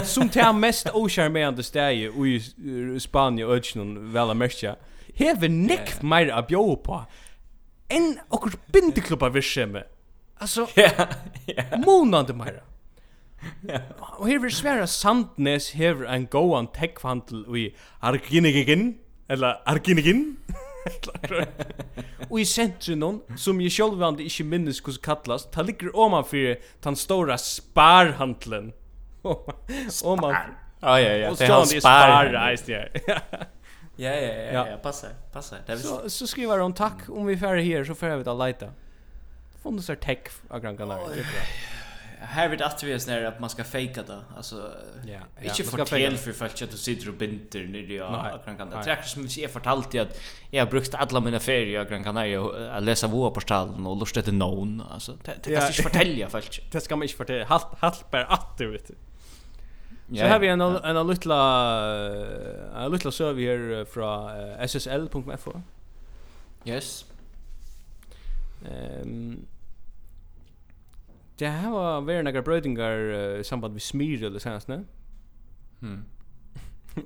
som tar mest ocharmerande stäje i Spanien och Ötsjön väl märka. Hever nekv meir a bjópa enn okkur bindeklubba virkjemi Alltså, ja, ja. Månande mera. Ja. Och här vill svära Sandnes hever en gåan tekvhandel i Arginigin, eller Arginigin, Og i sentrunon, som jeg sjálfandi ikkje minnes hvordan kallast, ta ligger oman fyrir den stora sparhandlen. Oman. Ja, ja, ja. Og så han spar, eist, ja. Ja, ja, ja, ja, passa, passa. Så, så skriver hon, takk, om vi färre her, så får vi da leita funnit sig tech av Gran Canaria. Här vet att vi är snarare att man ska fejka det. Alltså, ja, inte fortell fortäl för folk att du sitter och binder nere i Gran Canaria. Det är som jag fortalt i att jag har brukt alla mina ferier i Gran Canaria att läsa våra på stallen och lust efter någon. Alltså, det, det kan man inte fortälja folk. Det ska man inte fortälja. Halt, halt bara att du vet. Så här vi en en lilla en lilla server här från ssl.fo. Yes. Ehm Det här var väl några brödingar uh, samband med smyr eller sånt ne? Mm.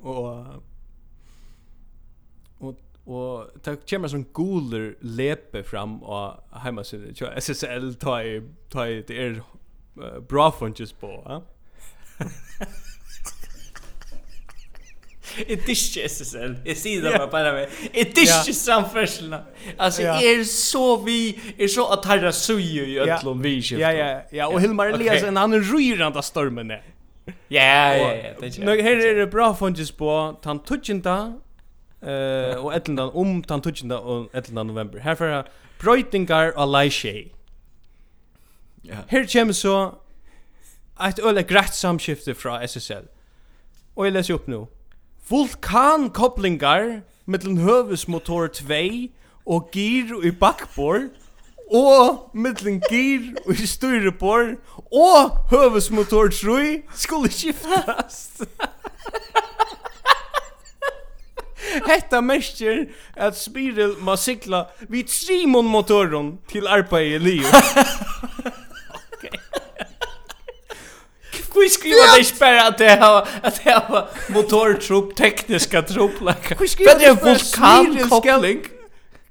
och och och det kommer som guler lepe fram och hemma så SSL tar i, tar i det är uh, bra funches på, ja? Det är inte SSL. Jag säger det bara bara med. Det är inte samfärslarna. Alltså är så vi är så att herra suju ju i öllum vi Ja ja ja och Hilmar Eliasen han är ryrande stormen där. Ja ja ja. Nu här är det bra funges på han tutchinta eh och ellendan om han tutchinta och ellendan november. Här för Brøytingar og Leishe. Ja. Her kommer så et øle greit samskifte fra SSL. Og jeg leser opp nå. Vulkankoplingar mellom høvesmotor 2 og gir i bakbord og mellom gir i styrebord og høvesmotor 3 skulle skiftast. Hetta mestir at Spiril ma sikla við Simon motoren til arbeiði liu. Hur skriver det ikke bare at det har at det har motortrupp tekniska trupp like. Hur skriver det vulkankoppling?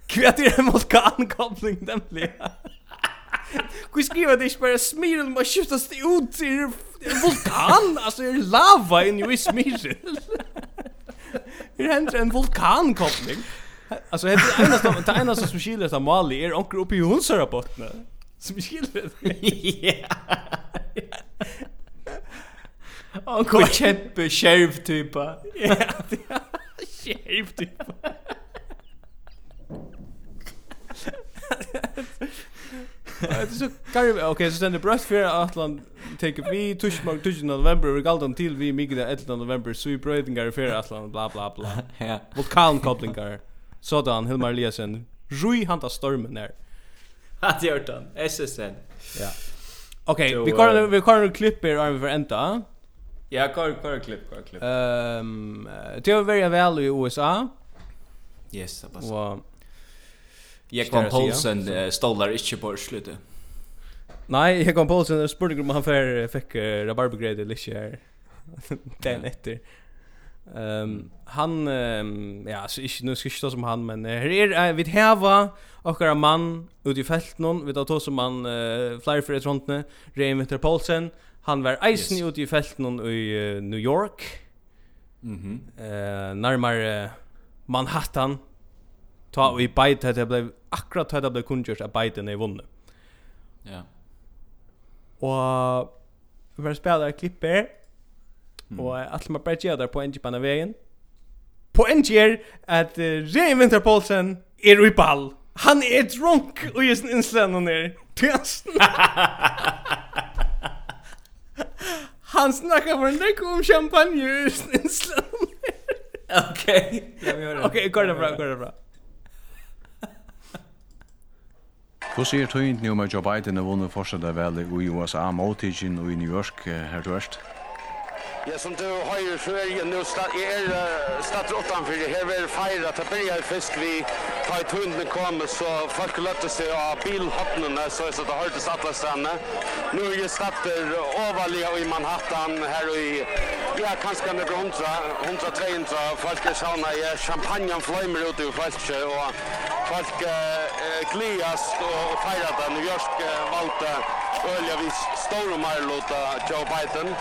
Kvätt är en vulkankoppling nemlig? Hur skriver det spärra smiren man skjutas det ut i vulkan altså er lava in i smirel? Hur hender en vulkankoppling? Altså, det är en av de som skiljer sig Mali er onker uppe i Hunsara. Som skiljer det. Ja. Och en kämpe sheriff typa. Ja. Sheriff typ. Det så kan okej så den det bröst för Atlant take vi tusch mag tusch november vi galdan till vi mig det 11 november så vi bröden går för Atlant bla bla bla. Ja. Vulkan kopplingar. Sådan Hilmar Eliasen. Rui hanta stormen där. Att gjort han. SSN. Ja. Okej, vi kan vi kan klippa er vi för ända. Ja, kvar kvar klipp, kvar klipp. Ehm, um, det var väldigt väl i USA. Yes, det passar. Och Jag kom Paulsen stollar inte på slutet. Nej, jag kom Paulsen och spurte om han för fick uh, rabarbergrade lite här. Den efter. Ehm han um, ja så inte nu ska jag som han men här är uh, vi häva och man ut i fältet någon vi tar då som man uh, flyer för ett sånt Reinventer Paulsen Han var eisen yes. ute i felten i uh, New York. Mhm. Mm eh närmare Manhattan. Ta vi bite att det blev akkurat att det blev kungjort att Biden är vunnen. Ja. Och var spelar klipper. Mm. Och att man bare gjør där på NG på veien På NG at uh, Ray Winterpolsen er i ball. Han er drunk og och just insländan ner. Tjänst. Han snackar för en dryck om champagne just Okej. Okej, går det bra, går det bra. Hva sier tøyndene om at Joe Biden har vunnet fortsatt av vel i USA, måltidgen og i New York, her du erst? Ja, som du har så er är ju nu stad är stad åttan för det här väl fejra att börja fisk. Vi tar i tunden kommer så folk løtte seg av bilhoppnarna så jeg satt og hørte satt stanna. Nu är ju stater overlig i Manhattan her i ja kanskje några hundra hundra trein så folk är sauna i champagne och flammor ute i folk, og folk klias og fejrar den. New York valta Ölja vi stora Marlota Joe Biden.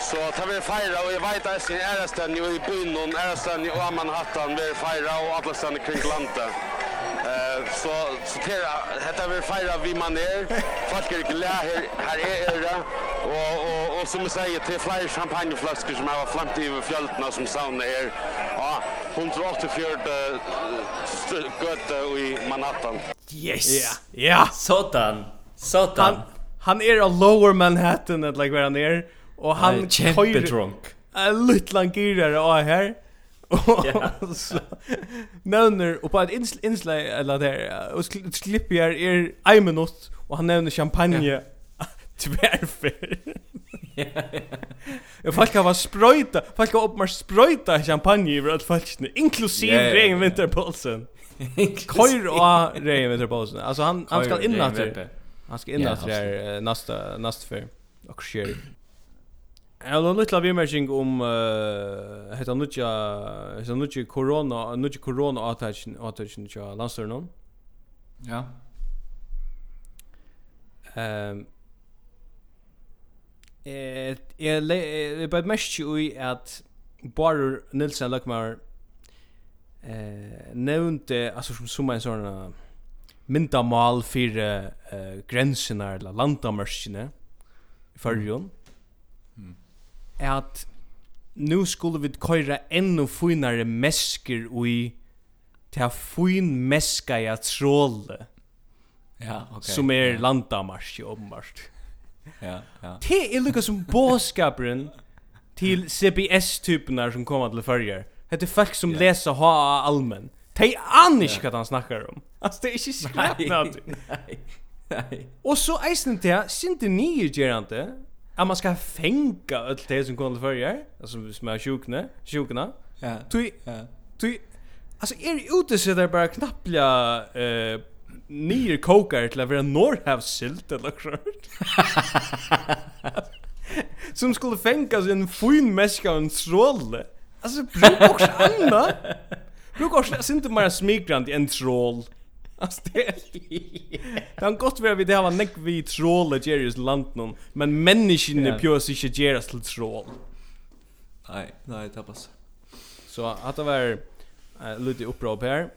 Så tar vi feira och jag vet att det är ärastan i byn och ärastan i Amanhattan vi feira och alla stan kring landet. Eh så så till heter vi fejra vi man är folk är glada här här är det och och och som jag säger till flyg champagneflaskor som har flamt i fjällarna som sauna är ja 184 gott i Manhattan. Yes. Ja. Ja. Sådan. Sådan. Han, han är av lower Manhattan att like where han är. Och han kjempe drunk. En liten girare av här. Och så nämner och på ett inslag eller där och klipper jag är en minut och han nämner champagne. Tvärfer. Jag folk har spröjta, folk har uppmars spröjta champagne över att falskne inklusive yeah, yeah, yeah. Winterpolsen. Kör och Regen Winterpolsen. Alltså han han ska in Han ska in där nästa nästa för och sker. Jag har en liten imaging om uh, heter nutja heter nutja corona nutja corona attachin attachin ja lanser någon. Ja. Ehm eh eh but mesh ju att Barer Nilsen Lökmar eh nevnte alltså som som en sån myndamal för eh gränserna eller landamarskene i förrjun. Mm at nu skulle vi køyra ennå finare mesker ui til a fin meska i at tråle ja, okay. som er ja. landamars i ja, ja. det er lukka som båskaperen til CBS-typenar som kommer til fyrjar Det er folk som leser HA allmenn. De aner ikke hva han snakker om. Altså, det er ikke skrevet. Nei, nei, nei. Og så eisen til, sinte nye gjerande, att man ska fänga allt det som kommer för er, alltså som är sjukna, sjukna. Ja. Du du alltså är det ute så där bara knappliga eh nyer kokar till att vara norrhavssilt eller något Som skulle fängas en fin mäska och en troll. Alltså, bruk också annat. Bruk också, alltså inte bara smickrande en troll. Alltså det är Det har gått vi det har näck vi tråle Jerrys land någon men menneskene är pjøs ikke Jerrys til trål. Nej, nej det passar. Så att det var uh, lite upprop här.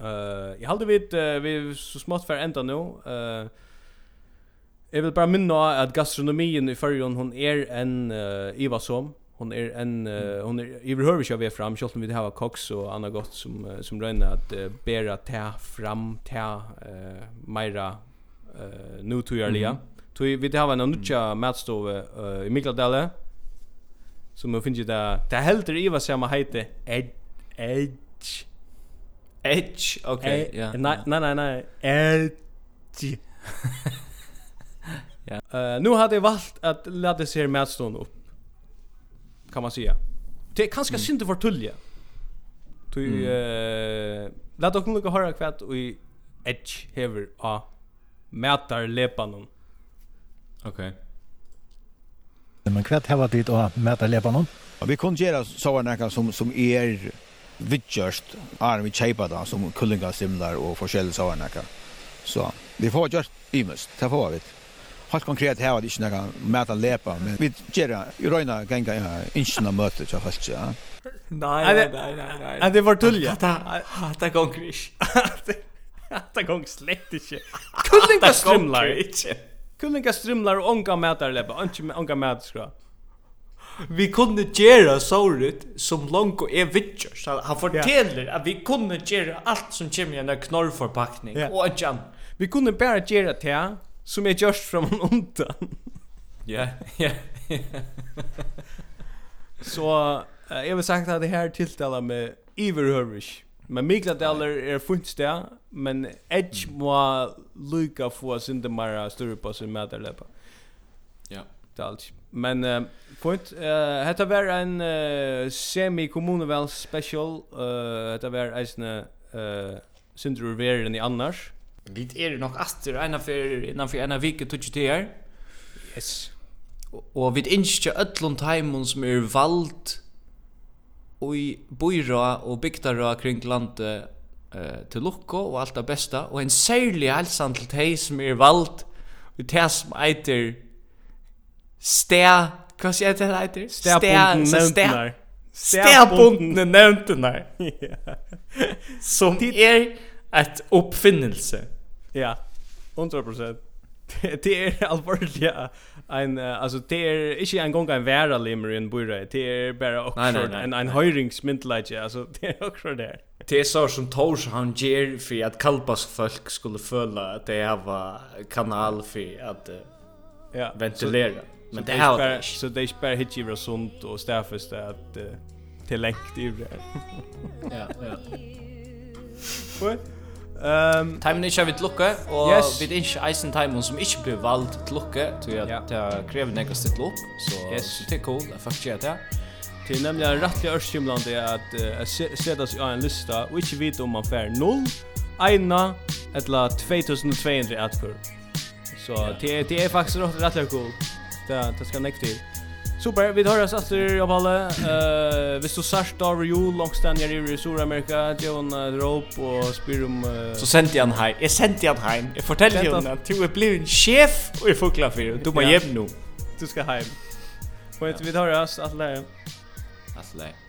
Uh, jag hade vid uh, vi så smått för ända nu. Uh, Jag vill bara minna att gastronomin i förrjun hon är en uh, ivasom hon är en uh, hon är i behöver köra vi fram själv om vi har Cox och andra gott som uh, som rönna att uh, bära ta fram ta uh, Myra uh, nu tror jag Lia. Tror vi det har en nutcha matstove uh, i Mikladale som jag finner det det helter i vad som heter Ed edge. Edge. Okej ja nej nej nej edge. Ja. Eh nu hade jag valt att lägga sig matstone upp kan man säga. Det är ganska mm. synd att förtulja. Tu eh låt oss lukka höra kvätt och i edge hever a mätar lepanon. Okej. Okay. Men kvat hava dit och mätar lepanon. Och vi kan göra så några som som är vidgjørst, er vi kjeipa da, som kullinga simlar og forskjellige savarnakka. Så vi får gjørst imest, det får vi helt konkret her var det inte några mäta lepa men vi gera i röna gänga inchna møte til helt ja. Nej nej nej nej det var tulja det går krisch det går slett inte kullinga strömlar kullinga strömlar och onka mäta lepa inte onka mäta skra. Vi kunde gjøre såret som langt og er vitcher. Så han forteller yeah. at vi kunne gjøre alt som kommer i en knorrforpakning yeah. og ikke annet. Vi kunne bare gjøre det som är just från ontan. Ja, ja. Så jag vill sagt att det här tilltalar med Iverhörvish. Men Mikla Daller är funnits där, men Edge må lycka få sin de mera större på sin mätarläppa. Ja. Det allt. Men uh, point, uh, detta var en uh, semi-kommuneväl special. Uh, detta var en uh, syndruveren i annars. Vi är nok nog astur ena för innan för ena vecka tog det här. Yes. Och vi inskjer allan timon som er vald og i og bygdara kring landet eh, til lukko og alt det besta og en særlig helsan til tei som er vald við tæs som stær stea hva sier det her stær Stea Stæbundne nevntunar. Som er et uppfinnelse. Ja, 100 procent. Det är allvarligt ja. En alltså det är inte en gång en värda limmer i en burra. Det är bara också en en höjringsmyntlage alltså det är också där. Det är så som Tors han ger för att kalpas folk skulle följa att det har kanal för att ja ventilera. Men det är här så det är bara hit hitchivra sunt och stäffest att till längt i det. Ja, ja. Vad? Ehm um, timen ikkje vit lukke og yes. vit ikkje eisen timen som ikkje blir vald til lukke til at ja. det krever nekka stilt opp så yes. det er cool at faktisk gjør det Det er nemlig rettelig ørskimlande at uh, setas i en lista og ikkje vite om man fær 0, 1 eller 2200 atfør. Så det, det er faktisk rettelig cool. Det, det skal nekk til. Super, vi tar oss efter av alla. Uh, vi du särskilt av jul, långständiga i Sydamerika, Johan uh, Rope och spyr om... Uh... Så sände jag en hej. Jag sände jag hem. hej. Jag fortällde ju henne att du är blivit en chef och är fuggla för dig. Du må hem nu. Du ska hem. Och vi tar oss, att lära. Att lära.